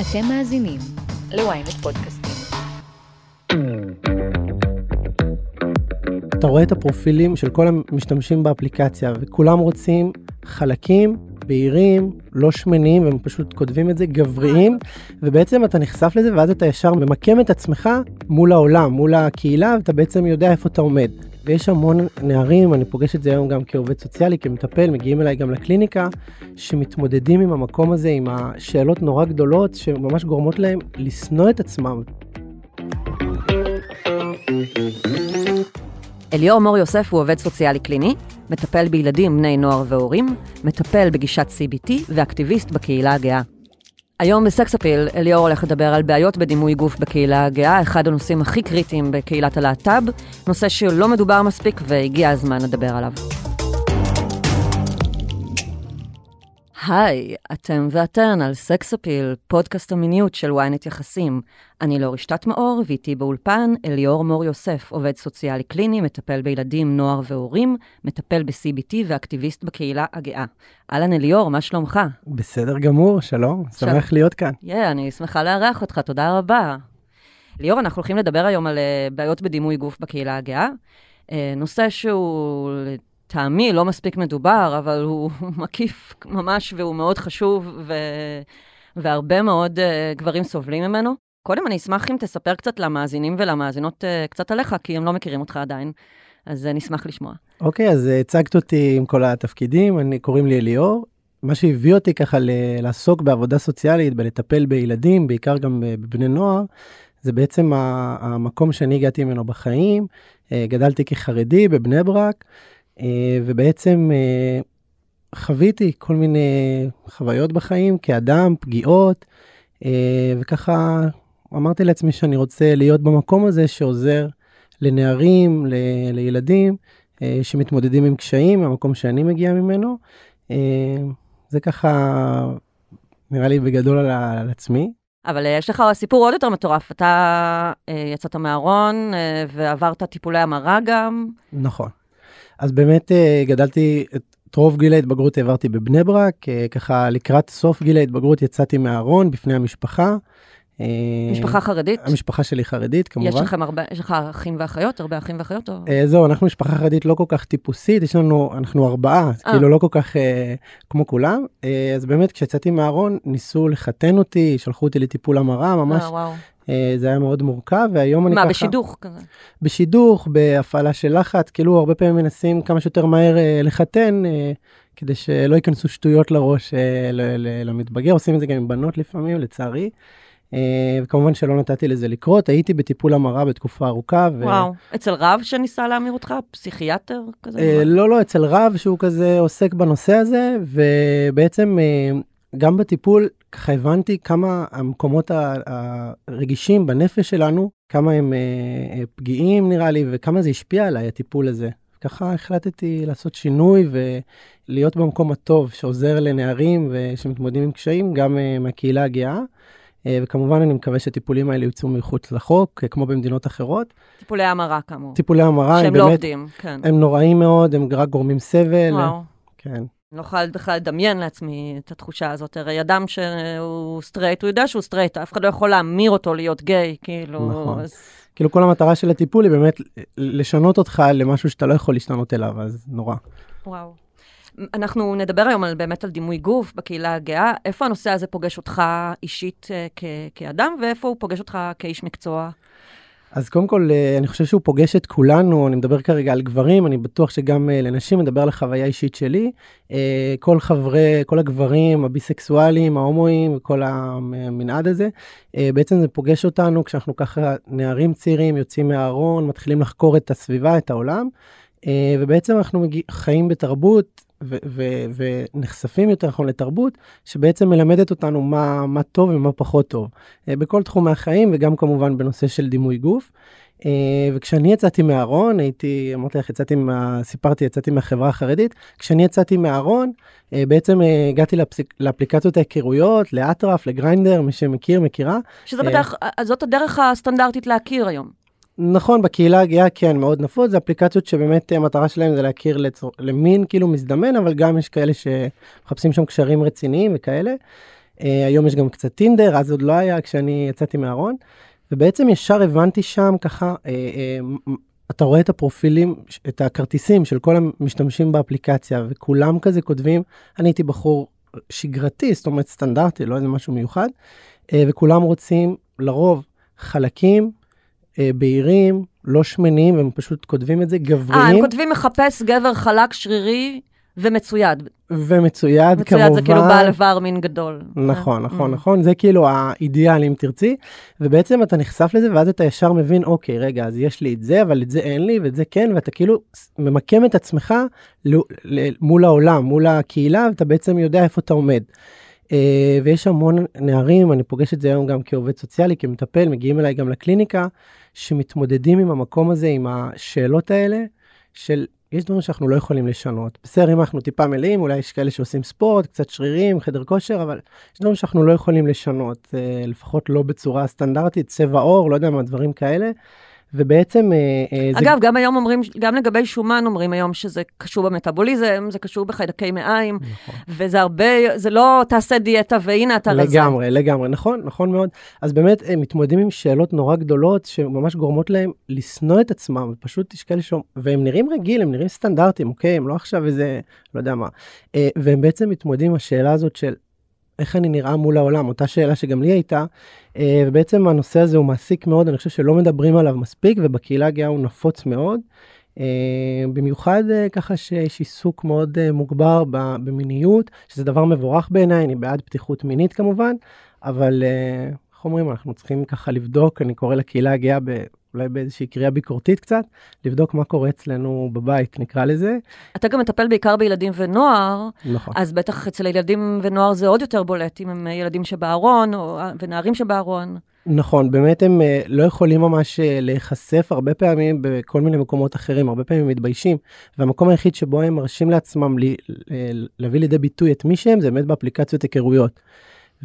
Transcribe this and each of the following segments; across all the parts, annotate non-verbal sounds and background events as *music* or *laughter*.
אתם מאזינים ל-ynet פודקאסטים. אתה רואה את הפרופילים של כל המשתמשים באפליקציה, וכולם רוצים חלקים בהירים, לא שמנים, והם פשוט כותבים את זה גבריים, ובעצם אתה נחשף לזה, ואז אתה ישר ממקם את עצמך מול העולם, מול הקהילה, ואתה בעצם יודע איפה אתה עומד. ויש המון נערים, אני פוגש את זה היום גם כעובד סוציאלי, כמטפל, מגיעים אליי גם לקליניקה, שמתמודדים עם המקום הזה, עם השאלות נורא גדולות, שממש גורמות להם לשנוא את עצמם. אליאור מור יוסף הוא עובד סוציאלי קליני, מטפל בילדים, בני נוער והורים, מטפל בגישת CBT ואקטיביסט בקהילה הגאה. היום בסקס אפיל, אליאור הולך לדבר על בעיות בדימוי גוף בקהילה הגאה, אחד הנושאים הכי קריטיים בקהילת הלהט"ב, נושא שלא מדובר מספיק והגיע הזמן לדבר עליו. היי, אתם ואתן על סקס אפיל, פודקאסט המיניות של ynet יחסים. אני לא רשתת מאור, ואיתי באולפן אליאור מור יוסף, עובד סוציאלי קליני, מטפל בילדים, נוער והורים, מטפל ב-CBT ואקטיביסט בקהילה הגאה. אהלן אליאור, מה שלומך? בסדר גמור, שלום, שמח להיות כאן. כן, אני שמחה לארח אותך, תודה רבה. ליאור, אנחנו הולכים לדבר היום על uh, בעיות בדימוי גוף בקהילה הגאה. Uh, נושא שהוא לטעמי לא מספיק מדובר, אבל הוא *laughs* מקיף ממש והוא מאוד חשוב, ו... והרבה מאוד uh, גברים סובלים ממנו. קודם אני אשמח אם תספר קצת למאזינים ולמאזינות uh, קצת עליך, כי הם לא מכירים אותך עדיין, אז אני אשמח לשמוע. אוקיי, okay, אז הצגת אותי עם כל התפקידים, אני, קוראים לי אליאור. מה שהביא אותי ככה ל- לעסוק בעבודה סוציאלית, בלטפל בילדים, בעיקר גם בבני נוער, זה בעצם המקום שאני הגעתי ממנו בחיים. גדלתי כחרדי בבני ברק, ובעצם חוויתי כל מיני חוויות בחיים כאדם, פגיעות, וככה אמרתי לעצמי שאני רוצה להיות במקום הזה שעוזר לנערים, ל- לילדים שמתמודדים עם קשיים, המקום שאני מגיע ממנו. זה ככה נראה לי בגדול על, על עצמי. אבל יש לך סיפור עוד יותר מטורף. אתה יצאת מהארון ועברת טיפולי המרה גם. נכון. אז באמת גדלתי, את רוב גיל ההתבגרות העברתי בבני ברק, ככה לקראת סוף גיל ההתבגרות יצאתי מהארון בפני המשפחה. משפחה חרדית? המשפחה שלי חרדית, כמובן. יש לכם הרבה, יש לך אחים ואחיות? הרבה אחים ואחיות? או... זהו, אנחנו משפחה חרדית לא כל כך טיפוסית, יש לנו, אנחנו ארבעה, 아. כאילו לא כל כך אה, כמו כולם. אה, אז באמת, כשיצאתי מהארון, ניסו לחתן אותי, שלחו אותי לטיפול המרה, ממש. אה, וואו. אה, זה היה מאוד מורכב, והיום אני מה, ככה... מה, בשידוך כזה? בשידוך, בהפעלה של לחץ, כאילו הרבה פעמים מנסים כמה שיותר מהר אה, לחתן. אה, כדי שלא ייכנסו שטויות לראש למתבגר, עושים את זה גם עם בנות לפעמים, לצערי. וכמובן שלא נתתי לזה לקרות, הייתי בטיפול המרה בתקופה ארוכה. ו... וואו, אצל רב שניסה להמיר אותך? פסיכיאטר כזה? לא, לא, אצל רב שהוא כזה עוסק בנושא הזה, ובעצם גם בטיפול ככה הבנתי כמה המקומות הרגישים בנפש שלנו, כמה הם פגיעים נראה לי, וכמה זה השפיע עליי הטיפול הזה. ככה החלטתי לעשות שינוי ולהיות במקום הטוב שעוזר לנערים שמתמודדים עם קשיים, גם מהקהילה הגאה. וכמובן אני מקווה שהטיפולים האלה יוצאו מחוץ לחוק, כמו במדינות אחרות. טיפולי המרה כאמור. טיפולי המרה, שהם לא באמת, עובדים, כן. הם נוראים מאוד, הם רק גורמים סבל. וואו. כן. אני לא יכולה בכלל לדמיין לעצמי את התחושה הזאת. הרי אדם שהוא סטרייט, הוא יודע שהוא סטרייט, אף אחד לא יכול להמיר אותו להיות גיי, כאילו... נכון. אז... כאילו כל המטרה של הטיפול היא באמת לשנות אותך למשהו שאתה לא יכול להשתנות אליו, אז נורא. וואו. אנחנו נדבר היום על, באמת על דימוי גוף בקהילה הגאה. איפה הנושא הזה פוגש אותך אישית אה, כ- כאדם, ואיפה הוא פוגש אותך כאיש מקצוע? אז קודם כל, אני חושב שהוא פוגש את כולנו, אני מדבר כרגע על גברים, אני בטוח שגם לנשים, מדבר על החוויה האישית שלי. כל חברי, כל הגברים, הביסקסואלים, ההומואים, וכל המנעד הזה, בעצם זה פוגש אותנו כשאנחנו ככה נערים צעירים, יוצאים מהארון, מתחילים לחקור את הסביבה, את העולם, ובעצם אנחנו חיים בתרבות, ונחשפים יותר נכון לתרבות שבעצם מלמדת אותנו מה, מה טוב ומה פחות טוב בכל תחומי החיים וגם כמובן בנושא של דימוי גוף. וכשאני יצאתי מהארון הייתי אמרתי לך יצאתי מה סיפרתי יצאתי מהחברה החרדית כשאני יצאתי מהארון בעצם הגעתי לאפליק, לאפליקציות ההיכרויות לאטרף לגריינדר מי שמכיר מכירה. שזה בדרך זאת הדרך הסטנדרטית להכיר היום. נכון, בקהילה הגאה כן, מאוד נפוץ, זה אפליקציות שבאמת המטרה שלהם זה להכיר לצור, למין כאילו מזדמן, אבל גם יש כאלה שמחפשים שם קשרים רציניים וכאלה. אה, היום יש גם קצת טינדר, אז עוד לא היה כשאני יצאתי מהארון. ובעצם ישר הבנתי שם ככה, אה, אה, אתה רואה את הפרופילים, את הכרטיסים של כל המשתמשים באפליקציה, וכולם כזה כותבים, אני הייתי בחור שגרתי, זאת אומרת סטנדרטי, לא איזה משהו מיוחד, אה, וכולם רוצים לרוב חלקים, אה, בהירים, לא שמנים, והם פשוט כותבים את זה, גבריים. אה, הם כותבים מחפש גבר חלק שרירי ומצויד. ומצויד, כמובן. מצויד זה כאילו בעל איבר מין גדול. נכון, אה, נכון, mm. נכון, זה כאילו האידיאל אם תרצי, ובעצם אתה נחשף לזה ואז אתה ישר מבין, אוקיי, רגע, אז יש לי את זה, אבל את זה אין לי ואת זה כן, ואתה כאילו ממקם את עצמך ל- ל- מול העולם, מול הקהילה, ואתה בעצם יודע איפה אתה עומד. אה, ויש המון נערים, אני פוגש את זה היום גם כעובד סוציאלי, כמטפל, מגיעים אליי גם לקליניקה, שמתמודדים עם המקום הזה, עם השאלות האלה, של יש דברים שאנחנו לא יכולים לשנות. בסדר, אם אנחנו טיפה מלאים, אולי יש כאלה שעושים ספורט, קצת שרירים, חדר כושר, אבל יש דברים שאנחנו לא יכולים לשנות, אה, לפחות לא בצורה סטנדרטית, צבע עור, לא יודע מה, דברים כאלה. ובעצם... אה, אה, זה- אגב, גם היום אומרים, גם לגבי שומן אומרים היום שזה קשור במטאבוליזם, זה קשור בחיידקי מעיים, נכון. וזה הרבה, זה לא תעשה דיאטה והנה אתה רזה. לגמרי, לגמרי, נכון, נכון מאוד. אז באמת הם מתמודדים עם שאלות נורא גדולות שממש גורמות להם לשנוא את עצמם, ופשוט יש כאלה ש... והם נראים רגיל, הם נראים סטנדרטים, אוקיי? הם לא עכשיו איזה, לא יודע מה. אה, והם בעצם מתמודדים עם השאלה הזאת של איך אני נראה מול העולם, אותה שאלה שגם לי הייתה, אה, ובעצם הנושא הזה הוא מעסיק מאוד, אני חושב שלא מדברים עליו מספיק, ובקהילה הגאה הוא נפוץ מאוד. אה, במיוחד אה, ככה שיש עיסוק מאוד מוגבר במיניות, שזה דבר מבורך בעיניי, אני בעד פתיחות מינית כמובן, אבל איך אומרים, אנחנו צריכים ככה לבדוק, אני קורא לקהילה הגאה אולי באיזושהי קריאה ביקורתית קצת, לבדוק מה קורה אצלנו בבית, נקרא לזה. אתה גם מטפל בעיקר בילדים ונוער, נכון. אז בטח אצל ילדים ונוער זה עוד יותר בולט, אם הם ילדים שבארון, או ונערים שבארון. נכון, באמת הם אה, לא יכולים ממש אה, להיחשף הרבה פעמים בכל מיני מקומות אחרים, הרבה פעמים הם מתביישים, והמקום היחיד שבו הם מרשים לעצמם לי, להביא לידי ביטוי את מי שהם, זה באמת באפליקציות היכרויות.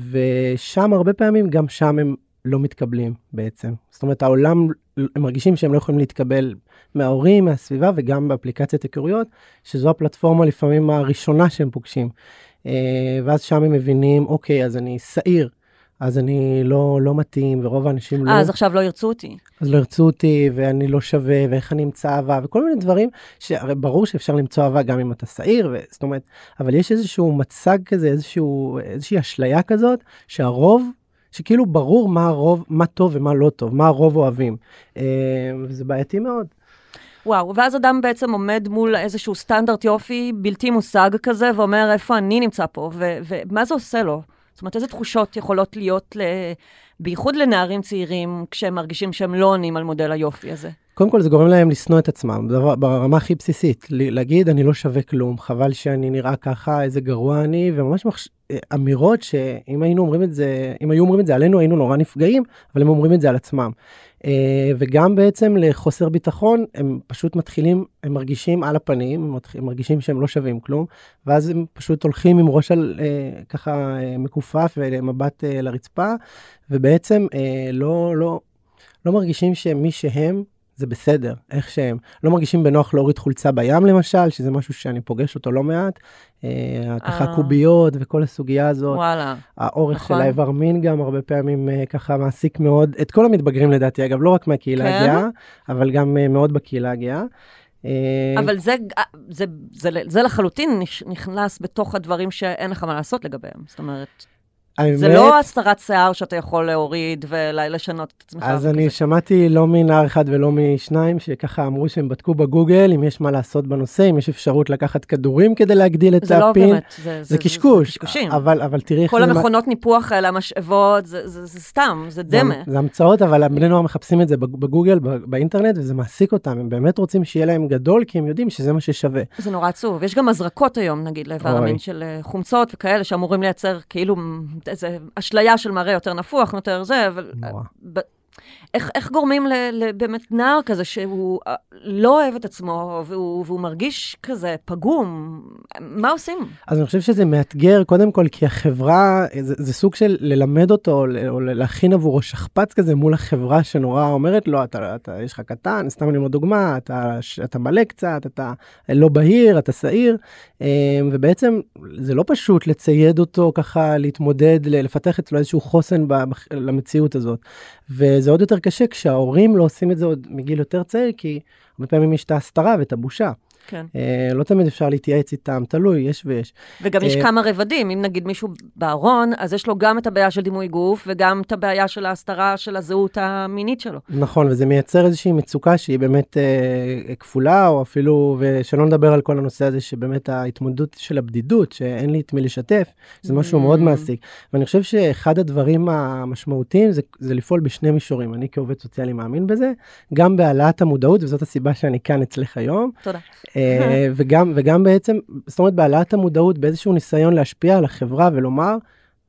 ושם הרבה פעמים, גם שם הם לא מתקבלים בעצם. זאת אומרת, העולם, הם מרגישים שהם לא יכולים להתקבל מההורים, מהסביבה, וגם באפליקציית היכרויות, שזו הפלטפורמה לפעמים הראשונה שהם פוגשים. אה, ואז שם הם מבינים, אוקיי, אז אני שעיר. אז אני לא, לא מתאים, ורוב האנשים לא, אה, אז עכשיו לא ירצו אותי. אז לא ירצו אותי, ואני לא שווה, ואיך אני אמצא אהבה, וכל מיני דברים, שהרי ברור שאפשר למצוא אהבה גם אם אתה שעיר, ו- זאת אומרת, אבל יש איזשהו מצג כזה, איזשהו, איזושהי אשליה כזאת, שהרוב, שכאילו ברור מה הרוב, מה טוב ומה לא טוב, מה הרוב אוהבים. אה, וזה בעייתי מאוד. וואו, ואז אדם בעצם עומד מול איזשהו סטנדרט יופי בלתי מושג כזה, ואומר, איפה אני נמצא פה, ו- ומה זה עושה לו? זאת אומרת, איזה תחושות יכולות להיות, ל... בייחוד לנערים צעירים, כשהם מרגישים שהם לא עונים על מודל היופי הזה? קודם כל זה גורם להם לשנוא את עצמם, ברמה הכי בסיסית, להגיד אני לא שווה כלום, חבל שאני נראה ככה, איזה גרוע אני, וממש מחש... אמירות שאם היינו אומרים את זה, אם היו אומרים את זה עלינו היינו נורא נפגעים, אבל הם אומרים את זה על עצמם. אה, וגם בעצם לחוסר ביטחון, הם פשוט מתחילים, הם מרגישים על הפנים, הם מרגישים שהם לא שווים כלום, ואז הם פשוט הולכים עם ראש על אה, ככה אה, מכופף ומבט לרצפה, ובעצם לא, לא, לא מרגישים שמי שהם זה בסדר, איך שהם. לא מרגישים בנוח להוריד חולצה בים למשל, שזה משהו שאני פוגש אותו לא מעט. אה, ככה אה. קוביות וכל הסוגיה הזאת. וואלה. האורך נכון. של האיבר מין גם הרבה פעמים אה, ככה מעסיק מאוד את כל המתבגרים לדעתי, אגב, לא רק מהקהילה כן? הגאה, אבל גם אה, מאוד בקהילה הגאה. אה, אבל זה, זה, זה, זה לחלוטין נכ- נכנס בתוך הדברים שאין לך מה לעשות לגביהם. זאת אומרת, האמת, זה לא הסתרת שיער שאתה יכול להוריד ולשנות את עצמך. אז. אני שמעתי לא מנער אחד ולא משניים שככה אמרו שהם בדקו בגוגל אם יש מה לעשות בנושא, אם יש אפשרות לקחת כדורים כדי להגדיל את זה לא הפין. באמת, זה, זה קשקוש, קשקושים. אבל, אבל תראי כל זה... מה- המכונות ניפוח האלה, המשאבות, זה, זה, זה סתם, זה זה, דמה. זה המצאות, אבל בני נוער מחפשים את זה בג- בגוגל, באינטרנט, וזה מעסיק אותם. הם באמת רוצים שיהיה להם גדול, כי הם יודעים שזה מה ששווה. זה נורא עצוב. יש גם הזרקות היום, נגיד, לאיבר. המין של אה, חומצות וכאלה, שאמורים לייצר כאילו איזה אשליה של מראה יותר נפוח, יותר זה, אבל... נורא. איך, איך גורמים לבאמת נער כזה שהוא אה, לא אוהב את עצמו והוא, והוא מרגיש כזה פגום? מה עושים? אז אני חושב שזה מאתגר, קודם כל, כי החברה, זה, זה סוג של ללמד אותו, או להכין עבורו שכפ"ץ כזה מול החברה שנורא אומרת לו, אתה, אתה, יש לך קטן, סתם אני אומר דוגמה, אתה, אתה מלא קצת, אתה לא בהיר, אתה שעיר, אה, ובעצם זה לא פשוט לצייד אותו ככה, להתמודד, לפתח אצלו איזשהו חוסן למציאות הזאת. וזה עוד יותר קשה כשההורים לא עושים את זה עוד מגיל יותר צעיר, כי הרבה פעמים יש את ההסתרה ואת הבושה. כן. Uh, לא תמיד אפשר להתייעץ איתם, תלוי, יש ויש. וגם uh, יש אה, כמה רבדים, אם נגיד מישהו בארון, אז יש לו גם את הבעיה של דימוי גוף, וגם את הבעיה של ההסתרה של הזהות המינית שלו. נכון, וזה מייצר איזושהי מצוקה שהיא באמת uh, כפולה, או אפילו, ושלא נדבר על כל הנושא הזה, שבאמת ההתמודדות של הבדידות, שאין לי את מי לשתף, זה משהו mm. מאוד מעסיק. ואני חושב שאחד הדברים המשמעותיים זה, זה לפעול בשני מישורים. אני כעובד סוציאלי מאמין בזה, גם בהעלאת המודעות, וזאת הסיבה שאני כאן אצלך היום. תודה. אה, *laughs* וגם, וגם בעצם, זאת אומרת, בהעלאת המודעות, באיזשהו ניסיון להשפיע על החברה ולומר,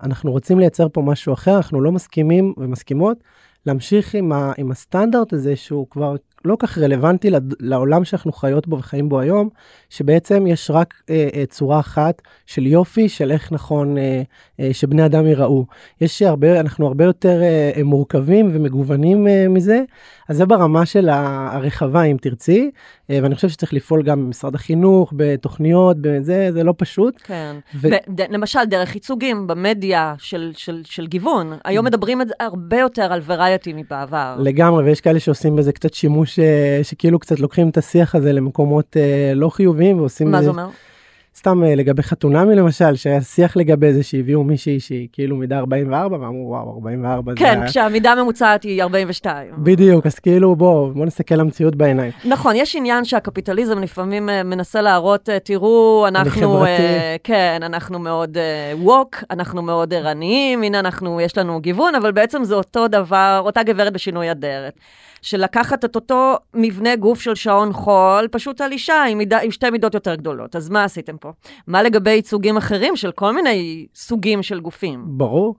אנחנו רוצים לייצר פה משהו אחר, אנחנו לא מסכימים ומסכימות להמשיך עם, ה, עם הסטנדרט הזה שהוא כבר לא כך רלוונטי לעולם שאנחנו חיות בו וחיים בו היום, שבעצם יש רק אה, אה, צורה אחת של יופי, של איך נכון אה, אה, שבני אדם ייראו. יש הרבה, אנחנו הרבה יותר אה, אה מורכבים ומגוונים אה, מזה, אז זה ברמה של הרחבה אם תרצי, אה, ואני חושב שצריך לפעול גם במשרד החינוך, בתוכניות, בזה, זה לא פשוט. כן, ו... ב- למשל דרך ייצוגים במדיה של, של, של גיוון, היום מדברים הרבה יותר על וריאטי מבעבר. לגמרי, ויש כאלה שעושים בזה קצת שימוש ש... שכאילו קצת לוקחים את השיח הזה למקומות uh, לא חיוביים ועושים... מה זה אומר? סתם uh, לגבי חתונמי למשל, שהיה שיח לגבי זה שהביאו מישהי שהיא כאילו מידה 44 ואמרו וואו 44 כן, זה... כן, כשהמידה הממוצעת היא 42. בדיוק, אז כאילו בוא, בוא נסתכל למציאות בעיניים. נכון, יש עניין שהקפיטליזם לפעמים uh, מנסה להראות, תראו, אנחנו, uh, כן, אנחנו מאוד ווק, אנחנו מאוד ערניים, הנה אנחנו, יש לנו גיוון, אבל בעצם זה אותו דבר, אותה גברת בשינוי אדרת. של לקחת את אותו מבנה גוף של שעון חול, פשוט על אישה עם, מידה, עם שתי מידות יותר גדולות. אז מה עשיתם פה? מה לגבי ייצוגים אחרים של כל מיני סוגים של גופים? ברור,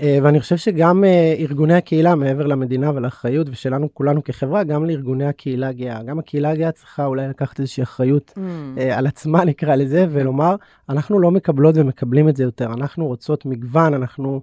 אה, ואני חושב שגם אה, ארגוני הקהילה, מעבר למדינה ולאחריות, ושלנו כולנו כחברה, גם לארגוני הקהילה הגאה. גם הקהילה הגאה צריכה אולי לקחת איזושהי אחריות mm. אה, על עצמה, נקרא לזה, ולומר, אנחנו לא מקבלות ומקבלים את זה יותר, אנחנו רוצות מגוון, אנחנו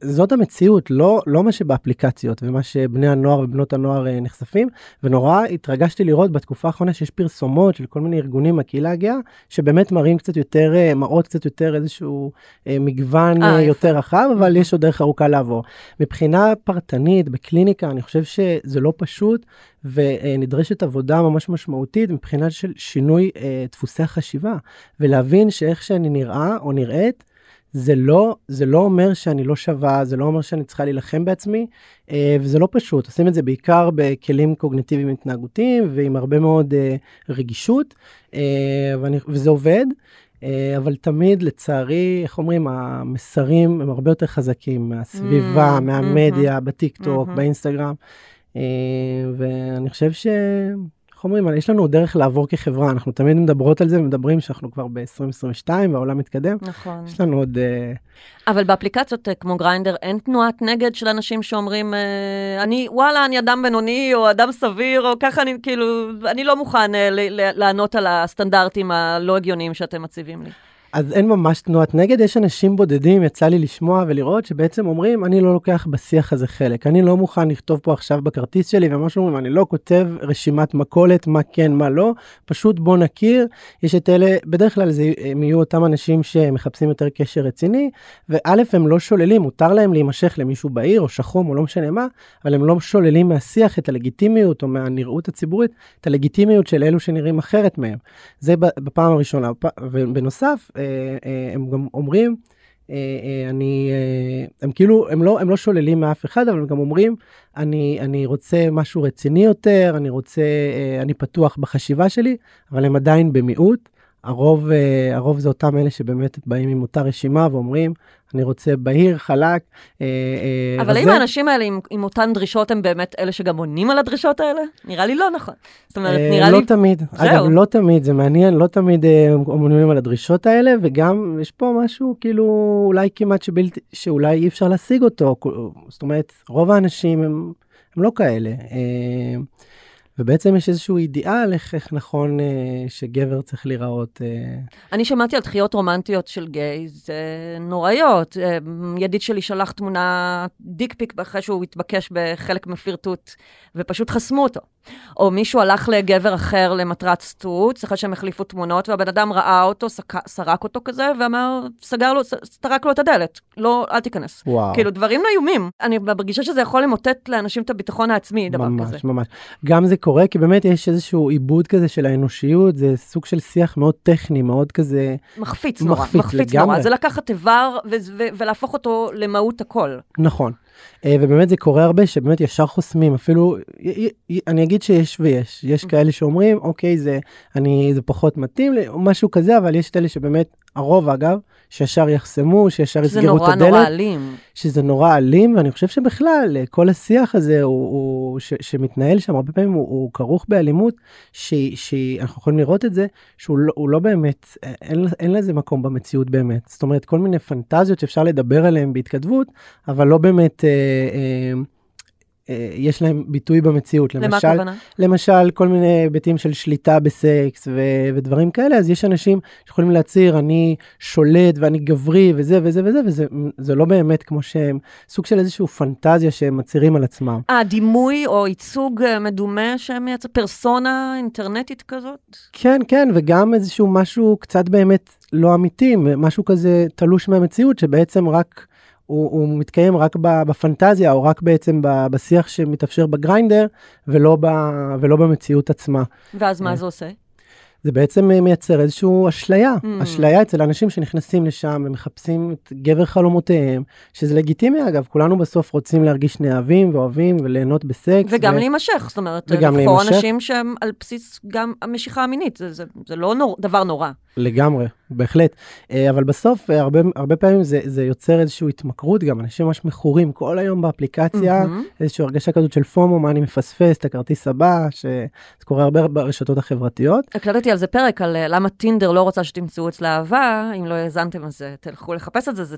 זאת המציאות, לא, לא מה שבאפליקציות ומה שבני הנוער ובנות הנוער אה, נחשפים, ונורא התרגשתי לראות בתקופה האחרונה שיש פרסומות של כל מיני ארגונים מהקהילה הגאה, שבאמת מראים קצת יותר, אה, מראות קצת יותר איזשהו אה, מגוון אה, יותר רחב, אבל יש עוד דרך ארוכה לעבור. מבחינה פרטנית, בקליניקה, אני חושב שזה לא פשוט, ונדרשת עבודה ממש משמעותית מבחינת של שינוי דפוסי החשיבה, ולהבין שאיך שאני נראה או נראית, זה לא, זה לא אומר שאני לא שווה, זה לא אומר שאני צריכה להילחם בעצמי, אה, וזה לא פשוט. עושים את זה בעיקר בכלים קוגניטיביים התנהגותיים ועם הרבה מאוד אה, רגישות, אה, ואני, וזה עובד. אבל תמיד, לצערי, איך אומרים, המסרים הם הרבה יותר חזקים מהסביבה, mm, מהמדיה, mm-hmm, בטיק טוק, mm-hmm. באינסטגרם. ואני חושב ש... איך אומרים, יש לנו דרך לעבור כחברה, אנחנו תמיד מדברות על זה ומדברים שאנחנו כבר ב-2022 והעולם מתקדם. נכון. יש לנו עוד... Uh... אבל באפליקציות uh, כמו גריינדר אין תנועת נגד של אנשים שאומרים, uh, אני, וואלה, אני אדם בינוני או אדם סביר, או ככה אני, כאילו, אני לא מוכן לענות על הסטנדרטים הלא הגיוניים שאתם מציבים לי. אז אין ממש תנועת נגד, יש אנשים בודדים, יצא לי לשמוע ולראות, שבעצם אומרים, אני לא לוקח בשיח הזה חלק. אני לא מוכן לכתוב פה עכשיו בכרטיס שלי, וממש אומרים, אני לא כותב רשימת מכולת, מה כן, מה לא, פשוט בוא נכיר. יש את אלה, בדרך כלל זה, הם יהיו אותם אנשים שמחפשים יותר קשר רציני, וא', הם לא שוללים, מותר להם להימשך למישהו בעיר, או שחום, או לא משנה מה, אבל הם לא שוללים מהשיח את הלגיטימיות, או מהנראות הציבורית, את הלגיטימיות של אלו שנראים אחרת מהם. זה בפעם הראשונה. ובנוסף, הם גם אומרים, אה, אני, הם כאילו, הם לא, הם לא שוללים מאף אחד, אבל הם גם אומרים, אני, אני רוצה משהו רציני יותר, אני רוצה, אני פתוח בחשיבה שלי, אבל הם עדיין במיעוט. הרוב, הרוב זה אותם אלה שבאמת באים עם אותה רשימה ואומרים, אני רוצה בהיר, חלק. אה, אה, אבל האם האנשים האלה עם, עם אותן דרישות הם באמת אלה שגם עונים על הדרישות האלה? נראה לי לא נכון. זאת אומרת, אה, נראה לא לי... לא תמיד. זהו. אגב, לא תמיד, זה מעניין, לא תמיד עונים על הדרישות האלה, וגם יש פה משהו כאילו אולי כמעט שבלתי, שאולי אי אפשר להשיג אותו. זאת אומרת, רוב האנשים הם... הם לא כאלה. ובעצם יש איזשהו אידיאל איך, איך נכון אה, שגבר צריך להיראות. אה. אני שמעתי על דחיות רומנטיות של gays אה, נוראיות. אה, ידיד שלי שלח תמונה dick pic אחרי שהוא התבקש כחלק מפלרטוט, ופשוט חסמו אותו. או מישהו הלך לגבר אחר למטרת סטוץ, אחרי שהם החליפו תמונות, והבן אדם ראה אותו, סק... סרק אותו כזה, ואמר, סגר לו, סטרק לו את הדלת, לא, אל תיכנס. וואו. כאילו, דברים איומים. אני מרגישה שזה יכול למוטט לאנשים את הביטחון העצמי, דבר ממש, כזה. ממש. גם זה קורה, כי באמת יש איזשהו עיבוד כזה של האנושיות, זה סוג של שיח מאוד טכני, מאוד כזה... מחפיץ נורא, מחפיץ, מחפיץ לגמרי. נורא. זה לקחת איבר ו- ו- ולהפוך אותו למהות הכל. נכון. אה, ובאמת זה קורה הרבה שבאמת ישר חוסמים אפילו אני אגיד שיש ויש יש כאלה שאומרים אוקיי זה אני זה פחות מתאים לי או משהו כזה אבל יש את אלה שבאמת הרוב אגב שישר יחסמו שישר יסגרו את נורא הדלת נורא אלים. שזה נורא אלים ואני חושב שבכלל אה, כל השיח הזה הוא, הוא ש, שמתנהל שם הרבה פעמים הוא, הוא כרוך באלימות שהיא שהיא אנחנו יכולים לראות את זה שהוא לא, לא באמת אה, אין, אין לזה מקום במציאות באמת זאת אומרת כל מיני פנטזיות שאפשר לדבר עליהן בהתכתבות אבל לא באמת אה, אה, יש להם ביטוי במציאות למה למשל הכוונה? למשל כל מיני היבטים של שליטה בסקס ו- ודברים כאלה אז יש אנשים שיכולים להצהיר אני שולט ואני גברי וזה וזה וזה וזה זה לא באמת כמו שהם סוג של איזשהו פנטזיה שהם מצהירים על עצמם. אה, דימוי או ייצוג אה, מדומה שמייצר פרסונה אינטרנטית כזאת? כן כן וגם איזשהו משהו קצת באמת לא אמיתי משהו כזה תלוש מהמציאות שבעצם רק הוא, הוא מתקיים רק בפנטזיה או רק בעצם בשיח שמתאפשר בגריינדר ולא, ב- ולא במציאות עצמה. ואז מה אה. זה עושה? זה בעצם אה, מייצר איזושהי אשליה, Mm. אשליה אצל אנשים שנכנסים לשם ומחפשים את גבר חלומותיהם, שזה לגיטימי אגב, כולנו בסוף רוצים להרגיש נאהבים ואוהבים וליהנות בסקס. וגם ו- להימשך, זאת אומרת, וגם לבחור להימשך. אנשים שהם על בסיס גם המשיכה המינית, זה, זה, זה לא נור, דבר נורא. לגמרי, בהחלט. אה, אבל בסוף אה, הרבה, הרבה פעמים זה, זה יוצר איזושהי התמכרות גם, אנשים ממש מכורים כל היום באפליקציה, מהמם. איזושהי הרגשה כזאת של פומו, מה אני מפספס, את הכרטיס הבא, שזה קורה הרבה ברשתות החברתיות. הקלטתי על זה פרק, על אה, למה טינדר לא רוצה שתמצאו אצלה אהבה, אם לא האזנתם אז תלכו לחפש את זה, זה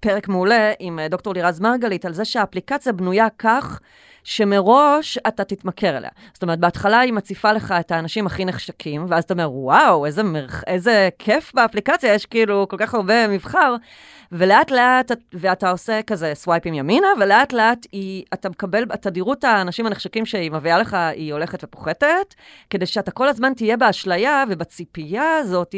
פרק מעולה עם דוקטור לירז מרגלית, על זה שהאפליקציה בנויה כך שמראש אתה תתמכר אליה. זאת אומרת, בהתחלה היא מציפה לך את האנשים הכי נחשקים, ואז אתה אומר, וואו, איזה, מרח... איזה כיף באפליקציה, יש כאילו כל כך הרבה מבחר, ולאט לאט, את- ואתה עושה כזה סווייפים ימינה, ולאט לאט היא, אתה מקבל, התדירות האנשים הנחשקים שהיא מביאה לך, היא הולכת ופוחתת, כדי שאתה כל הזמן תהיה באשליה ובציפייה הזאת,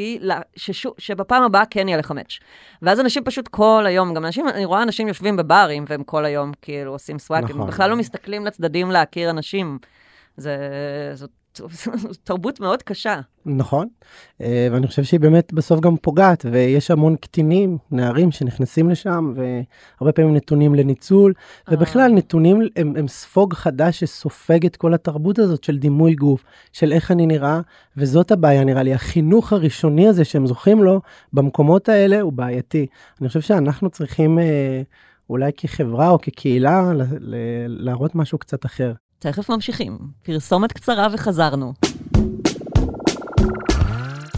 ששו, שבפעם הבאה כן יהיה לך מאץ'. ואז אנשים פשוט כל היום, גם אנשים, אני רואה אנשים יושבים בברים, והם כל היום כאילו עושים סווייפים, נכון. בכלל לא מסתכלים לצדדים להכיר אנשים. זה, זאת, תרבות מאוד קשה. נכון, אה, ואני חושב שהיא באמת בסוף גם פוגעת, ויש המון קטינים, נערים שנכנסים לשם, והרבה פעמים נתונים לניצול, ובכלל נתונים הם, הם ספוג חדש שסופג את כל התרבות הזאת של דימוי גוף, של איך אני נראה, וזאת הבעיה נראה לי, החינוך הראשוני הזה שהם זוכים לו במקומות האלה הוא בעייתי. אני חושב שאנחנו צריכים אה, אולי כחברה או כקהילה ל- ל- להראות משהו קצת אחר. תכף ממשיכים. פרסומת קצרה וחזרנו.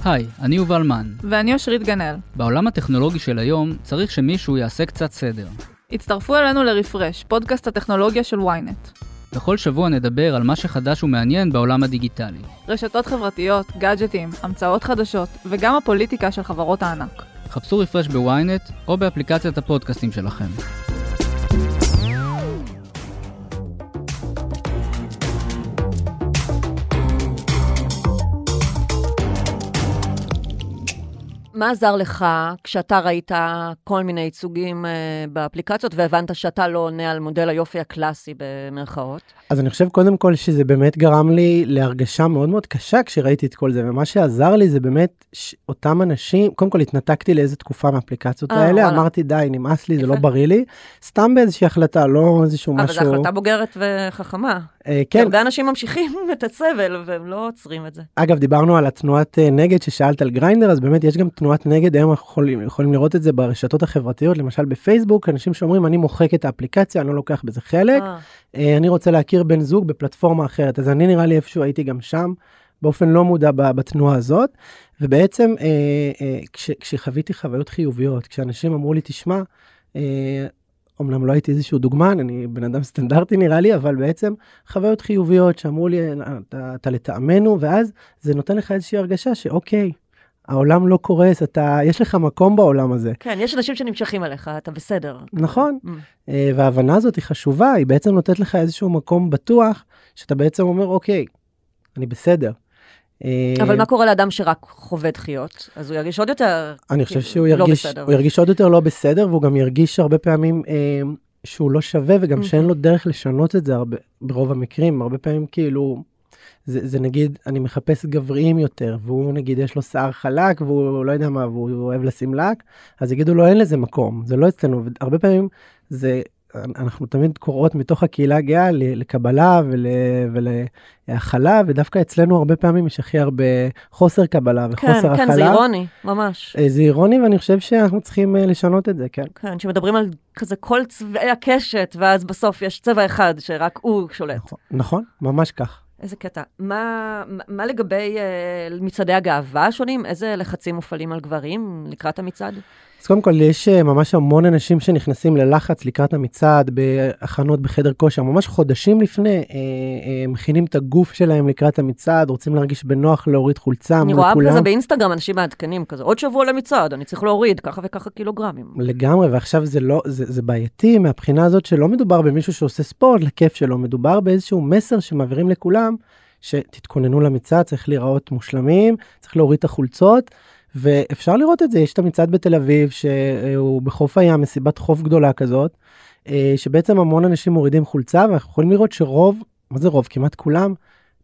היי, אני יובל מן. ואני אושרית גנאל. בעולם הטכנולוגי של היום צריך שמישהו יעשה קצת סדר. הצטרפו אלינו לרפרש, פודקאסט הטכנולוגיה של ynet. בכל שבוע נדבר על מה שחדש ומעניין בעולם הדיגיטלי. רשתות חברתיות, גאדג'טים, המצאות חדשות, וגם הפוליטיקה של חברות הענק. חפשו רפרש בוויינט או באפליקציית הפודקאסטים שלכם. מה עזר לך כשאתה ראית כל מיני ייצוגים uh, באפליקציות והבנת שאתה לא עונה על מודל היופי הקלאסי במרכאות? אז אני חושב קודם כל שזה באמת גרם לי להרגשה מאוד מאוד קשה כשראיתי את כל זה ומה שעזר לי זה באמת אותם אנשים קודם כל התנתקתי לאיזה תקופה מהאפליקציות אה, האלה וואלה. אמרתי די נמאס לי זה יפה. לא בריא לי סתם באיזושהי החלטה לא איזשהו אבל משהו זו החלטה בוגרת וחכמה. אה, כן הרבה אנשים ממשיכים *laughs* את הסבל והם לא עוצרים את זה. אגב דיברנו על התנועת אה, נגד ששאלת על גריינדר אז באמת יש גם תנועת נגד היום אנחנו יכולים, יכולים לראות את זה ברשתות החברתיות למשל בפייסבוק אנשים שאומרים אני מוחק את האפליקציה אני לא לוקח בזה חלק אה, אה, אני רוצה להכיר בן זוג בפלטפורמה אחרת אז אני נראה לי איפשהו הייתי גם שם באופן לא מודע בתנועה הזאת ובעצם אה, אה, כש, כשחוויתי חוויות חיוביות כשאנשים אמרו לי תשמע. אה, אמנם לא הייתי איזשהו דוגמן, אני בן אדם סטנדרטי נראה לי, אבל בעצם חוויות חיוביות שאמרו לי, אתה, אתה לטעמנו, ואז זה נותן לך איזושהי הרגשה שאוקיי, העולם לא קורס, אתה, יש לך מקום בעולם הזה. כן, יש אנשים שנמשכים אליך, אתה בסדר. נכון, Mm. אה, וההבנה הזאת היא חשובה, היא בעצם נותנת לך איזשהו מקום בטוח, שאתה בעצם אומר, אוקיי, אני בסדר. אה, אבל מה קורה לאדם שרק חווה דחיות? אז הוא ירגיש עוד יותר אני חושב כאילו, שהוא לא ירגיש, בסדר. הוא ירגיש עוד יותר לא בסדר, והוא גם ירגיש הרבה פעמים אה, שהוא לא שווה, וגם שאין לו דרך לשנות את זה הרבה, ברוב המקרים. הרבה פעמים כאילו, זה, זה נגיד, אני מחפש גבריים יותר, והוא נגיד יש לו שיער חלק, והוא לא יודע מה, והוא אוהב לשים לק, אז יגידו לו אין לזה מקום, זה לא אצלנו. הרבה פעמים זה, אנחנו תמיד קוראות מתוך הקהילה הגאה לקבלה ול, ולהכלה, ודווקא אצלנו הרבה פעמים יש הכי הרבה חוסר קבלה כן, וחוסר הכלה. כן, זה אירוני, ממש. אה, זה אירוני ואני חושב שאנחנו צריכים אה, לשנות את זה, כן. כן, שמדברים על כזה כל צבעי הקשת, ואז בסוף יש צבע אחד שרק הוא שולט. נכון, נכון, ממש כך. איזה קטע. מה, מה- מה לגבי אה, מצעדי הגאווה השונים? איזה לחצים מופעלים על גברים לקראת המצעד? אז קודם כל יש אה, ממש המון אנשים שנכנסים ללחץ לקראת המצעד, בהכנות בחדר כושר, ממש חודשים לפני, אה, אה, מכינים את הגוף שלהם לקראת המצעד, רוצים להרגיש בנוח להוריד חולצה אני רואה. כזה באינסטגרם אנשים מעדכנים כזה, עוד שבוע למצעד, אני צריך להוריד ככה וככה קילוגרמים. לגמרי, ועכשיו זה לא, זה, זה בעייתי מהבחינה הזאת שלא מדובר במישהו שעושה ספורט לכיף שלו, מדובר באיזשהו מסר שמעבירים לכולם, שתתכוננו למצעד, צריך להיראות מושלמים, צריך להוריד את החולצות, ואפשר לראות את זה, יש את המצעד בתל אביב, שהוא בחוף הים, מסיבת חוף גדולה כזאת, אה, שבעצם המון אנשים מורידים חולצה, ואנחנו יכולים לראות שרוב, מה זה רוב? כמעט כולם,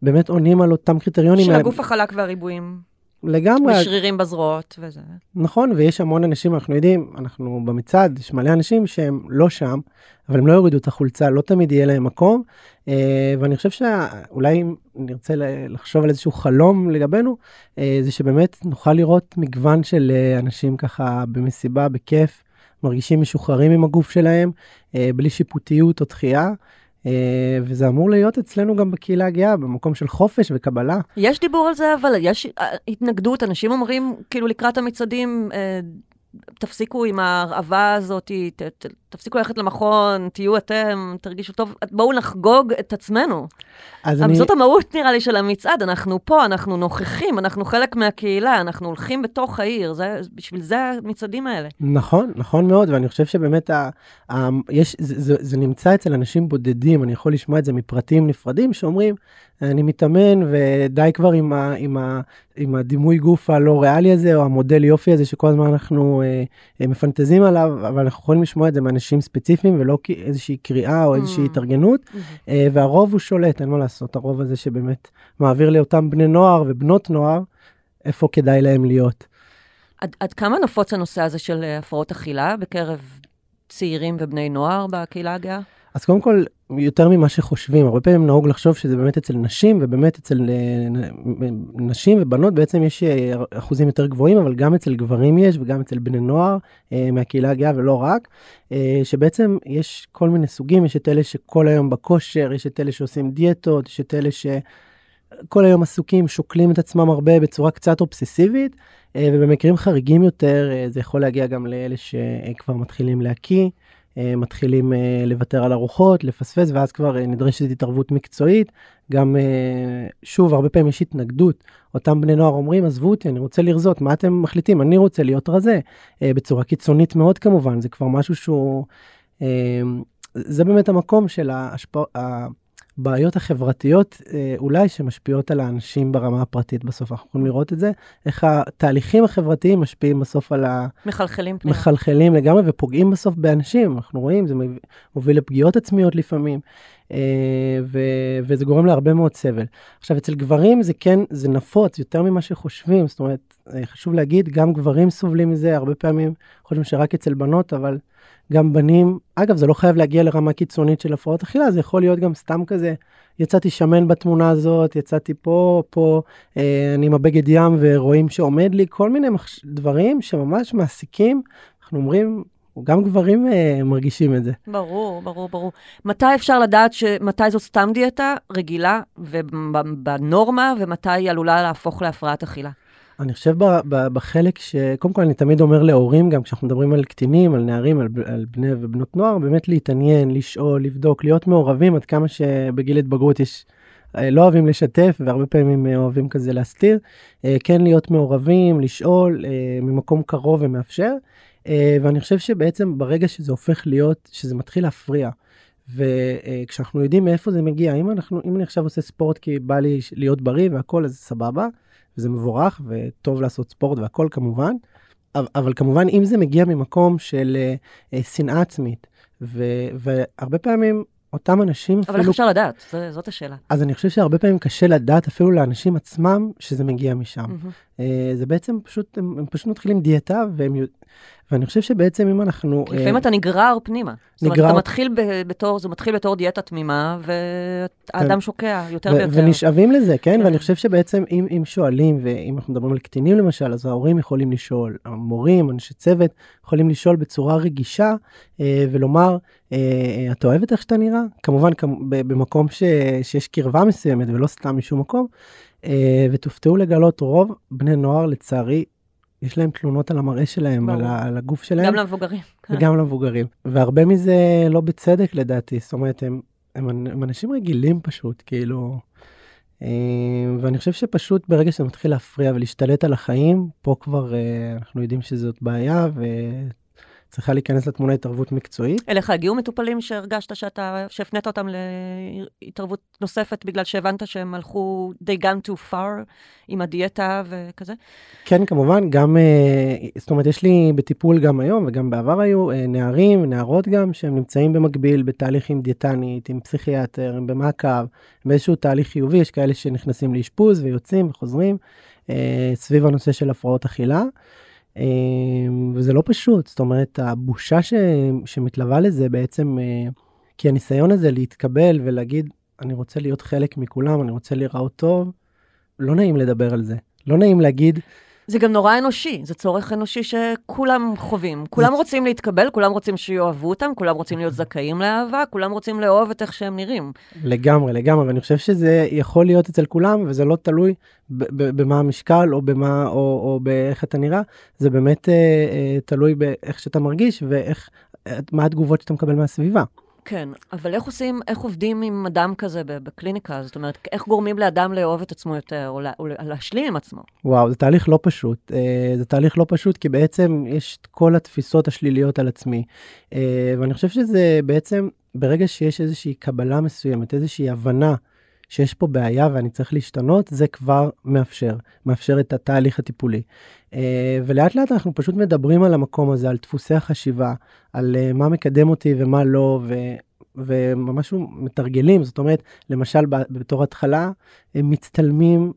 באמת עונים על אותם קריטריונים. של. הגוף החלק והריבועים, לגמרי, ושרירים בזרועות וזה. נכון, ויש המון אנשים, אנחנו יודעים, אנחנו במצעד, יש מלא אנשים שהם לא שם, אבל הם לא יורידו את החולצה, לא תמיד יהיה להם מקום. אה, ואני חושב שאולי אם נרצה לחשוב על איזשהו חלום לגבינו, אה, זה שבאמת נוכל לראות מגוון של אה, אנשים ככה במסיבה, בכיף, מרגישים משוחררים עם הגוף שלהם, בלי שיפוטיות או דחייה. אה, וזה אמור להיות אצלנו גם בקהילה הגאה, במקום של חופש וקבלה. יש דיבור על זה, אבל יש אה, התנגדות, אנשים אומרים, כאילו לקראת המצעדים, אה, תפסיקו עם ההרעבה הזאת, ת, ת, תפסיקו ללכת למכון, תהיו אתם, תרגישו טוב, בואו נחגוג את עצמנו. אז אני... זאת המהות, נראה לי, של המצעד. אנחנו פה, אנחנו נוכחים, אנחנו חלק מהקהילה, אנחנו הולכים בתוך העיר, זה, בשביל זה המצעדים האלה. נכון, נכון מאוד, ואני חושב שבאמת ה, ה, יש, זה, זה, זה נמצא אצל אנשים בודדים, אני יכול לשמוע את זה מפרטים נפרדים שאומרים, אני מתאמן ודי כבר עם, ה, עם, ה, עם הדימוי גוף הלא ריאלי הזה, או המודל יופי הזה שכל הזמן אנחנו אה, אה, מפנטזים עליו, אבל אנחנו יכולים לשמוע את זה מאנשים ספציפיים ולא כאיזושהי קריאה או איזושהי Mm. התארגנות, אה, והרוב הוא שולט, אין מה לעשות, הרוב הזה שבאמת מעביר לאותם בני נוער ובנות נוער, איפה כדאי להם להיות. עד, עד כמה נפוץ הנושא הזה של אה, הפרעות אכילה בקרב צעירים ובני נוער בקהילה הגאה? אז קודם כל, יותר ממה שחושבים, הרבה פעמים נהוג לחשוב שזה באמת אצל נשים, ובאמת אצל אה, נשים ובנות בעצם יש אה, אחוזים יותר גבוהים, אבל גם אצל גברים יש, וגם אצל בני נוער אה, מהקהילה הגאה ולא רק, שבעצם יש כל מיני סוגים, יש את אלה שכל היום בכושר, יש את אלה שעושים דיאטות, יש את אלה שכל היום עסוקים, שוקלים את עצמם הרבה בצורה קצת אובססיבית, ובמקרים חריגים יותר זה יכול להגיע גם לאלה שכבר מתחילים להקיא. אה, מתחילים אה, לוותר על ארוחות, לפספס, ואז כבר אה, נדרשת התערבות מקצועית. גם, שוב, הרבה פעמים יש התנגדות. אותם בני נוער אומרים, עזבו אותי, אני רוצה לרזות, מה אתם מחליטים? אני רוצה להיות רזה. בצורה קיצונית מאוד כמובן, זה כבר משהו שהוא... זה באמת המקום של ההשפע... הבעיות החברתיות אה, אולי שמשפיעות על האנשים ברמה הפרטית בסוף. אנחנו יכולים לראות את זה, איך התהליכים החברתיים משפיעים בסוף על ה... מחלחלים פנימה. מחלחלים לגמרי ופוגעים בסוף באנשים, אנחנו רואים, זה מוביל לפגיעות עצמיות לפעמים, אה, ו- וזה גורם להרבה מאוד סבל. עכשיו, אצל גברים זה כן, זה נפוץ יותר ממה שחושבים, זאת אומרת, אה, חשוב להגיד, גם גברים סובלים מזה, הרבה פעמים חושבים שרק אצל בנות, אבל גם בנים, אגב, זה לא חייב להגיע לרמה קיצונית של הפרעות אכילה, זה יכול להיות גם סתם כזה, יצאתי שמן בתמונה הזאת, יצאתי פה, פה, אה, אני עם הבגד ים ורואים שעומד לי, כל מיני מחש... דברים שממש מעסיקים, אנחנו אומרים, גם גברים אה, מרגישים את זה. ברור, ברור, ברור. מתי אפשר לדעת ש... מתי זאת סתם דיאטה רגילה ובנורמה, ומתי היא עלולה להפוך להפרעת אכילה? אני חושב בחלק שקודם כל אני תמיד אומר להורים גם כשאנחנו מדברים על קטינים על נערים על, על בני ובנות נוער באמת להתעניין לשאול לבדוק להיות מעורבים עד כמה שבגיל התבגרות יש אה, לא אוהבים לשתף והרבה פעמים אה, אוהבים כזה להסתיר אה, כן להיות מעורבים לשאול ממקום קרוב ומאפשר ואני חושב שבעצם ברגע שזה הופך להיות שזה מתחיל להפריע. וכשאנחנו יודעים מאיפה זה מגיע אם אנחנו אם אני עכשיו עושה ספורט כי בא לי להיות בריא והכל אז סבבה וזה מבורך וטוב לעשות ספורט והכל כמובן, אבל, אבל כמובן אם זה מגיע ממקום של אה, אה, שנאה עצמית, ו, והרבה פעמים אותם אנשים אבל איך אפשר לדעת? זאת השאלה. אז אני חושב שהרבה פעמים קשה לדעת אפילו לאנשים עצמם שזה מגיע משם. מהמם. אה, זה בעצם פשוט, הם, הם פשוט מתחילים דיאטה, והם, ואני חושב שבעצם אם אנחנו... כי לפעמים אה, אתה נגרר פנימה. זאת אומרת, נגרר- אתה מתחיל בתור, זה מתחיל בתור דיאטה תמימה, והאדם שוקע יותר ויותר. ונשאבים לזה, כן? כן. ואני חושב שבעצם אם, אם שואלים, ואם אנחנו מדברים על קטינים למשל, אז ההורים יכולים לשאול, המורים, אנשי צוות, יכולים לשאול בצורה רגישה אה, ולומר, אה, אה, את איך שאתה נראה? כמובן במקום ש, שיש קרבה מסוימת ולא סתם משום מקום, אה, ותופתעו לגלות רוב בני נוער לצערי. יש להם תלונות על המראה שלהם, על. ה- על הגוף שלהם. גם למבוגרים. כן. וגם למבוגרים. והרבה מזה לא בצדק לדעתי, זאת אומרת, הם, הם, הם אנשים רגילים פשוט, כאילו... אה, ואני חושב שפשוט ברגע שזה מתחיל להפריע ולהשתלט על החיים, פה כבר אה, אנחנו יודעים שזאת בעיה וצריכה להיכנס לתמונה התערבות מקצועית. אליך הגיעו מטופלים שהרגשת שאתה, שהפנית אותם להתערבות נוספת בגלל שהבנת שהם הלכו, they gone too far עם הדיאטה וכזה? כן, כמובן, גם, אה, זאת אומרת, יש לי בטיפול גם היום וגם בעבר היו אה, נערים, נערות גם, שהם נמצאים במקביל בתהליך עם דיאטנית, עם פסיכיאטר, הם במעקב, באיזשהו תהליך חיובי, יש כאלה שנכנסים לאשפוז ויוצאים וחוזרים אה, סביב הנושא של הפרעות אכילה. אה, וזה לא פשוט, זאת אומרת, הבושה ש, שמתלווה לזה בעצם, אה, כי הניסיון הזה להתקבל ולהגיד, אני רוצה להיות חלק מכולם, אני רוצה להיראות טוב, לא נעים לדבר על זה. לא נעים להגיד, זה גם נורא אנושי, זה צורך אנושי שכולם חווים. כולם רוצים להתקבל, כולם רוצים שיאהבו אותם, כולם רוצים להיות זכאים לאהבה, כולם רוצים לאהוב את איך שהם נראים. לגמרי, לגמרי, ואני חושב שזה יכול להיות אצל כולם, וזה לא תלוי במה המשקל, או במה, או, או באיך אתה נראה, זה באמת אה, אה, תלוי באיך שאתה מרגיש, ואיך, אה, מה התגובות שאתה מקבל מהסביבה. כן, אבל איך עושים, איך עובדים עם אדם כזה בקליניקה? זאת אומרת, איך גורמים לאדם לאהוב את עצמו יותר, או, לה, או להשלים עם עצמו? וואו, זה תהליך לא פשוט. אה, זה תהליך לא פשוט, כי בעצם יש את כל התפיסות השליליות על עצמי. אה, ואני חושב שזה בעצם, ברגע שיש איזושהי קבלה מסוימת, איזושהי הבנה שיש פה בעיה ואני צריך להשתנות, זה כבר מאפשר, מאפשר את התהליך הטיפולי. אה, ולאט לאט אנחנו פשוט מדברים על המקום הזה, על דפוסי החשיבה, על אה, מה מקדם אותי ומה לא, ו... וממש מתרגלים, זאת אומרת, למשל בתור התחלה, הם מצטלמים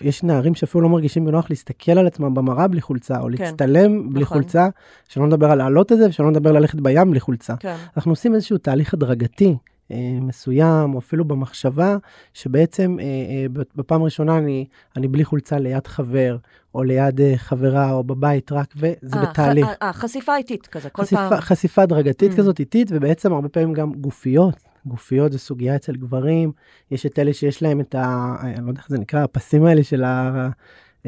יש נערים שאפילו לא מרגישים בנוח להסתכל על עצמם במראה בלי חולצה, או כן, להצטלם בלי נכון. חולצה, שלא נדבר על לעלות את זה, ושלא נדבר ללכת בים בלי חולצה. כן. אנחנו עושים איזשהו תהליך הדרגתי מסוים, או אפילו במחשבה, שבעצם אה, אה, בפעם הראשונה אני, אני בלי חולצה ליד חבר, או ליד אה, חברה, או בבית רק, וזה אה, בתהליך. אה, חשיפה איטית כזה, כל חשיפה, פעם. חשיפה הדרגתית Mm. כזאת איטית, ובעצם הרבה פעמים גם גופיות. גופיות זו סוגיה אצל גברים, יש את אלה שיש להם את ה... אני לא יודע איך זה נקרא, הפסים האלה של ה...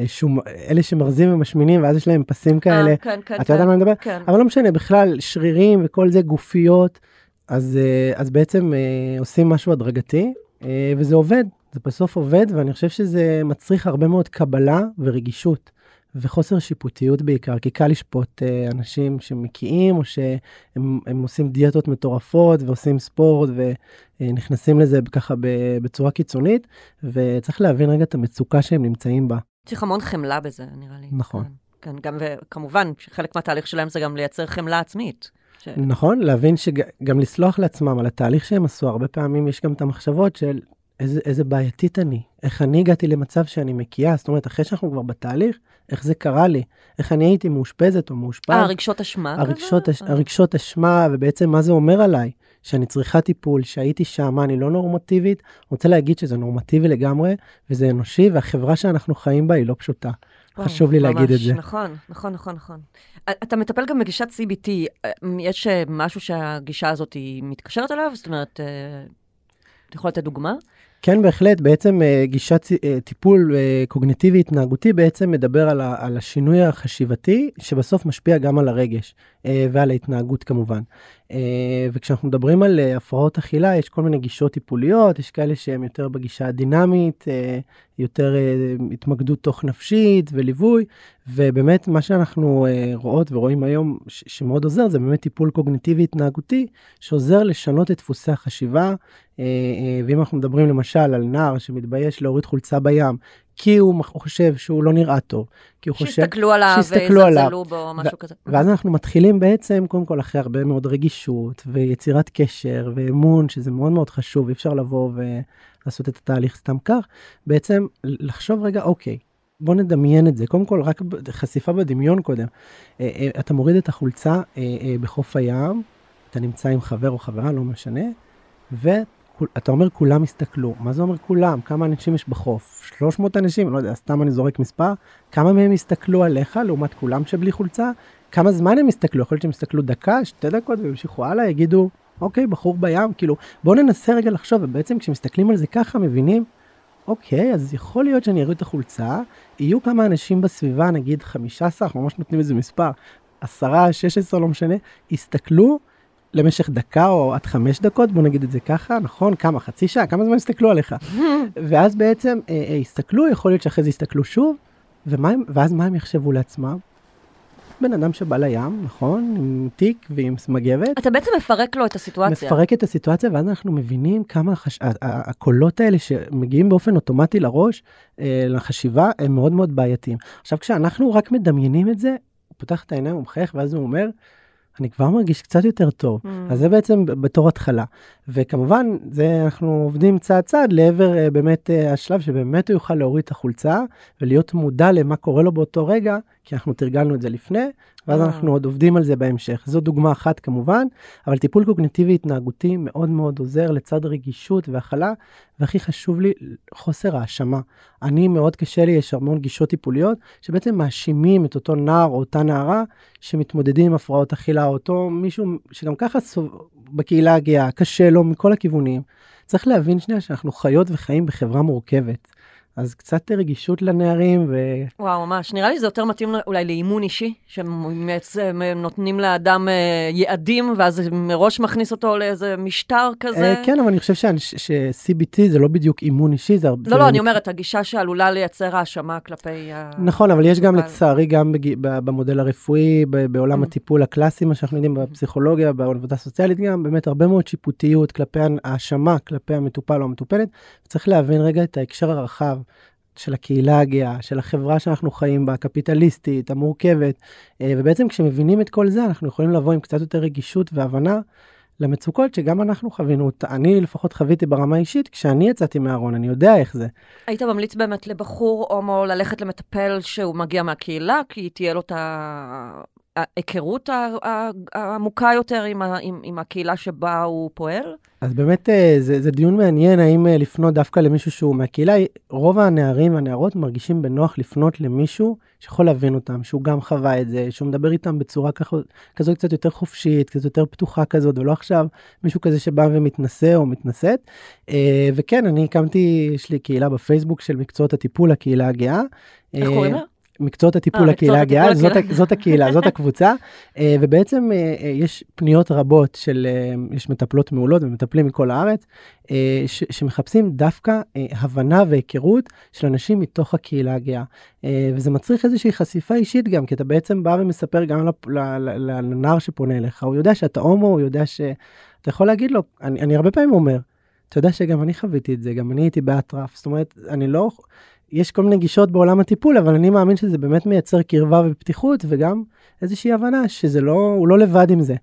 שום, אלה שמרזים ומשמינים ואז יש להם פסים כאלה, אה, כן, כן, אתה יודע על מה אני מדבר? כן. אבל לא משנה, בכלל שרירים וכל זה גופיות, אז, אה, אז בעצם אה, עושים משהו הדרגתי, אה, וזה עובד, זה בסוף עובד, ואני חושב שזה מצריך הרבה מאוד קבלה ורגישות. וחוסר שיפוטיות בעיקר, כי קל לשפוט אה, אנשים שמקיאים, או שהם הם עושים דיאטות מטורפות ועושים ספורט ונכנסים לזה ככה בצורה קיצונית, וצריך להבין רגע את המצוקה שהם נמצאים בה. צריך המון חמלה בזה, נראה לי. נכון. כן, כן, גם, וכמובן, שחלק מהתהליך שלהם זה גם לייצר חמלה עצמית. ש... נכון, להבין שגם לסלוח לעצמם על התהליך שהם עשו, הרבה פעמים יש גם את המחשבות של איזה, איזה בעייתית אני, איך אני הגעתי למצב שאני מקיאה, זאת אומרת, אחרי שאנחנו כבר בתהליך, איך זה קרה לי, איך אני הייתי מאושפזת או מאושפז. אה, רגשות אשמה הרגשות, הש... כזה? אה. הרגשות אשמה, ובעצם מה זה אומר עליי? שאני צריכה טיפול, שהייתי שם, אני לא נורמטיבית? רוצה להגיד שזה נורמטיבי לגמרי, וזה אנושי, והחברה שאנחנו חיים בה היא לא פשוטה. וואו, חשוב לי להגיד את ממש, זה. נכון, נכון, נכון, נכון. אתה מטפל גם בגישת CBT, יש אה, משהו שהגישה הזאת היא מתקשרת אליו? זאת אומרת, אה, אתה יכול לתת דוגמה? כן, בהחלט, בעצם אה, גישת טיפול אה, קוגניטיבי התנהגותי בעצם מדבר על, ה, על השינוי החשיבתי, שבסוף משפיע גם על הרגש ועל ההתנהגות כמובן. וכשאנחנו מדברים על הפרעות אכילה, יש כל מיני גישות טיפוליות, יש כאלה שהן יותר בגישה הדינמית, יותר התמקדות תוך נפשית וליווי, ובאמת מה שאנחנו רואות ורואים היום שמאוד עוזר, זה באמת טיפול קוגניטיבי התנהגותי, שעוזר לשנות את דפוסי החשיבה, ואם אנחנו מדברים למשל על נער שמתבייש להוריד חולצה בים, כי הוא חושב שהוא לא נראה טוב, כי הוא חושב... שיסתכלו עליו ויזלזלו בו, משהו כזה. ואז אנחנו מתחילים בעצם, קודם כל, אחרי הרבה מאוד רגישות ויצירת קשר ואמון, שזה מאוד מאוד חשוב, אי אפשר לבוא ולעשות את התהליך סתם כך, בעצם לחשוב רגע, אוקיי, בוא נדמיין את זה. קודם כל, רק חשיפה בדמיון קודם. אה, אה, אתה מוריד את החולצה אה, בחוף הים, אתה נמצא עם חבר או חברה, לא משנה, ו... אתה אומר כולם הסתכלו, מה זה אומר כולם? כמה אנשים יש בחוף? 300 אנשים? לא יודע, סתם אני זורק מספר. כמה מהם הסתכלו עליך לעומת כולם שבלי חולצה? כמה זמן הם הסתכלו? יכול להיות שהם הסתכלו דקה, שתי דקות וימשיכו הלאה, יגידו, אוקיי, בחור בים, כאילו, בואו ננסה רגע לחשוב, ובעצם כשמסתכלים על זה ככה, מבינים, אוקיי, אז יכול להיות שאני אראה את החולצה, יהיו כמה אנשים בסביבה, נגיד 15, אנחנו ממש נותנים איזה מספר, 10, 16, לא משנה, הסתכלו, למשך דקה או עד חמש דקות, בוא נגיד את זה ככה, נכון? כמה? חצי שעה? כמה זמן הסתכלו עליך? *laughs* ואז בעצם אה, אה, הסתכלו, יכול להיות שאחרי זה הסתכלו שוב, ומה, ואז מה הם יחשבו לעצמם? בן אדם שבא לים, נכון? עם תיק ועם מגבת. אתה בעצם מפרק לו את הסיטואציה. מפרק את הסיטואציה, ואז אנחנו מבינים כמה החש... הקולות האלה שמגיעים באופן אוטומטי לראש, אה, לחשיבה, הם מאוד מאוד בעייתיים. עכשיו, כשאנחנו רק מדמיינים את זה, הוא פותח את העיניים, הוא מחייך, ואז הוא אומר, אני כבר מרגיש קצת יותר טוב. Mm. אז זה בעצם בתור התחלה. וכמובן, זה אנחנו עובדים צעד צעד לעבר uh, באמת uh, השלב שבאמת הוא יוכל להוריד את החולצה ולהיות מודע למה קורה לו באותו רגע, כי אנחנו תרגלנו את זה לפני, ואז אה. אנחנו עוד עובדים על זה בהמשך. זו דוגמה אחת כמובן, אבל טיפול קוגניטיבי התנהגותי מאוד מאוד עוזר לצד רגישות והכלה, והכי חשוב לי, חוסר האשמה. אני, מאוד קשה לי, יש המון גישות טיפוליות, שבעצם מאשימים את אותו נער או אותה נערה שמתמודדים עם הפרעות אכילה, או אותו מישהו שגם ככה סוב... בקהילה הגאה, קשה לו מכל הכיוונים. צריך להבין שנייה שאנחנו חיות וחיים בחברה מורכבת. אז קצת רגישות לנערים ו... וואו, ממש. נראה לי שזה יותר מתאים אולי לאימון אישי, שנותנים לאדם אה, יעדים, ואז מראש מכניס אותו לאיזה משטר כזה. אה, כן, אבל אני חושב ש-CBT זה לא בדיוק אימון אישי, זה הרבה... לא, לא, אני אומרת, הגישה שעלולה לייצר האשמה כלפי. נכון, אבל יש גם לצערי, גם במודל הרפואי, בעולם mm. הטיפול הקלאסי, מה שאנחנו יודעים, בפסיכולוגיה, בעבודה הסוציאלית גם, באמת הרבה מאוד שיפוטיות כלפי האשמה, כלפי המטופל או המטופלת. צריך להבין רגע את ההקשר הרחב. של הקהילה הגאה, של החברה שאנחנו חיים בה, הקפיטליסטית, המורכבת, אה, ובעצם כשמבינים את כל זה, אנחנו יכולים לבוא עם קצת יותר רגישות והבנה למצוקות שגם אנחנו חווינו. אני לפחות חוויתי ברמה האישית, כשאני יצאתי מהארון, אני יודע איך זה. היית ממליץ באמת לבחור הומו ללכת למטפל שהוא מגיע מהקהילה, כי תהיה לו את ההיכרות העמוקה יותר עם, עם, עם הקהילה שבה הוא פועל? אז באמת אה, זה, זה דיון מעניין, האם אה, לפנות דווקא למישהו שהוא מהקהילה. רוב הנערים והנערות מרגישים בנוח לפנות למישהו שיכול להבין אותם, שהוא גם חווה את זה, שהוא מדבר איתם בצורה ככה, כזו קצת יותר חופשית, קצת יותר פתוחה כזאת, ולא עכשיו מישהו כזה שבא ומתנשא או מתנשאת. אה, וכן, אני הקמתי, יש לי קהילה בפייסבוק של מקצועות הטיפול, הקהילה הגאה. איך קוראים לה? מקצועות הטיפול לקהילה הגאה, זאת, זאת הקהילה, זאת הקבוצה, *laughs* אה, ובעצם אה, אה, יש פניות רבות של, יש מטפלות מעולות ומטפלים מכל הארץ, ש, שמחפשים דווקא הבנה והיכרות של אנשים מתוך הקהילה הגאה. וזה מצריך איזושהי חשיפה אישית גם, כי אתה בעצם בא ומספר גם לנער שפונה אליך, הוא יודע שאתה הומו, הוא יודע ש... אתה יכול להגיד לו, אני, אני הרבה פעמים אומר, אתה יודע שגם אני חוויתי את זה, גם אני הייתי באטרף, זאת אומרת, אני לא... יש כל מיני גישות בעולם הטיפול, אבל אני מאמין שזה באמת מייצר קרבה ופתיחות, וגם איזושהי הבנה שזה לא, הוא לא לבד עם זה.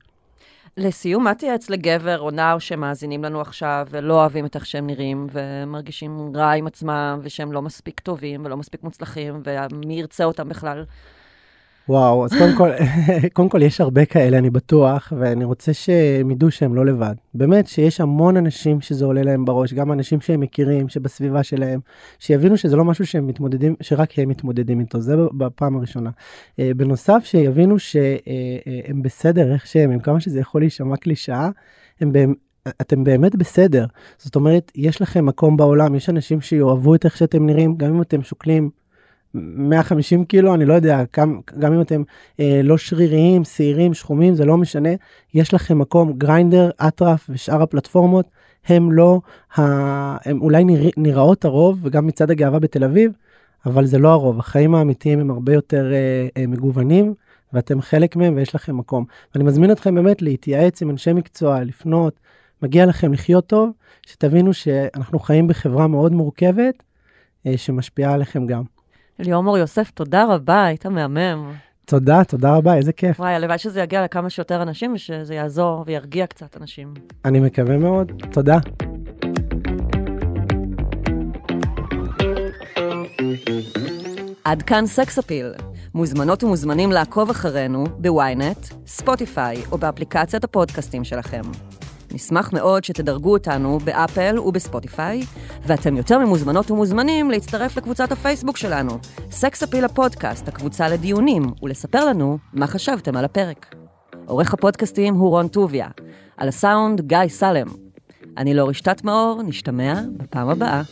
לסיום, מה תייעץ לגבר או נער שמאזינים לנו עכשיו ולא אוהבים את איך שהם נראים ומרגישים רע עם עצמם ושהם לא מספיק טובים ולא מספיק מוצלחים ומי ירצה אותם בכלל? וואו, אז קודם כל, *laughs* קודם כל יש הרבה כאלה, אני בטוח, ואני רוצה שהם ידעו שהם לא לבד. באמת שיש המון אנשים שזה עולה להם בראש, גם אנשים שהם מכירים, שבסביבה שלהם, שיבינו שזה לא משהו שהם מתמודדים, שרק הם מתמודדים איתו, זה בפעם הראשונה. אה, בנוסף, שיבינו שהם בסדר איך שהם, עם כמה שזה יכול להישמע קלישאה, הם, אתם באמת בסדר. זאת אומרת, יש לכם מקום בעולם, יש אנשים שיאהבו את איך שאתם נראים, גם אם אתם שוקלים 150 קילו, אני לא יודע, גם, גם אם אתם אה, לא שריריים, שעירים, שחומים, זה לא משנה, יש לכם מקום, גריינדר, אטרף ושאר הפלטפורמות, הם לא, ה... הם אולי נרא... נראות הרוב, וגם מצד הגאווה בתל אביב, אבל זה לא הרוב, החיים האמיתיים הם הרבה יותר אה, אה, מגוונים, ואתם חלק מהם ויש לכם מקום. ואני מזמין אתכם באמת להתייעץ עם אנשי מקצוע, לפנות, מגיע לכם לחיות טוב, שתבינו שאנחנו חיים בחברה מאוד מורכבת, אה, שמשפיעה עליכם גם. ליאור יוסף, תודה רבה, היית מהמם. תודה, תודה רבה, איזה כיף. וואי, הלוואי שזה יגיע לכמה שיותר אנשים, ושזה יעזור וירגיע קצת אנשים. אני מקווה מאוד, תודה. עד כאן סקס אפיל. מוזמנות ומוזמנים לעקוב אחרינו בוויינט, ספוטיפיי או באפליקציית הפודקאסטים שלכם. נשמח מאוד שתדרגו אותנו באפל ובספוטיפיי, ואתם יותר ממוזמנות ומוזמנים להצטרף לקבוצת הפייסבוק שלנו, סקס אפיל הפודקאסט, הקבוצה לדיונים, ולספר לנו מה חשבתם על הפרק. עורך הפודקאסטים הוא רון טוביה, על הסאונד גיא סלם. אני לאור רשתת מאור, נשתמע בפעם הבאה.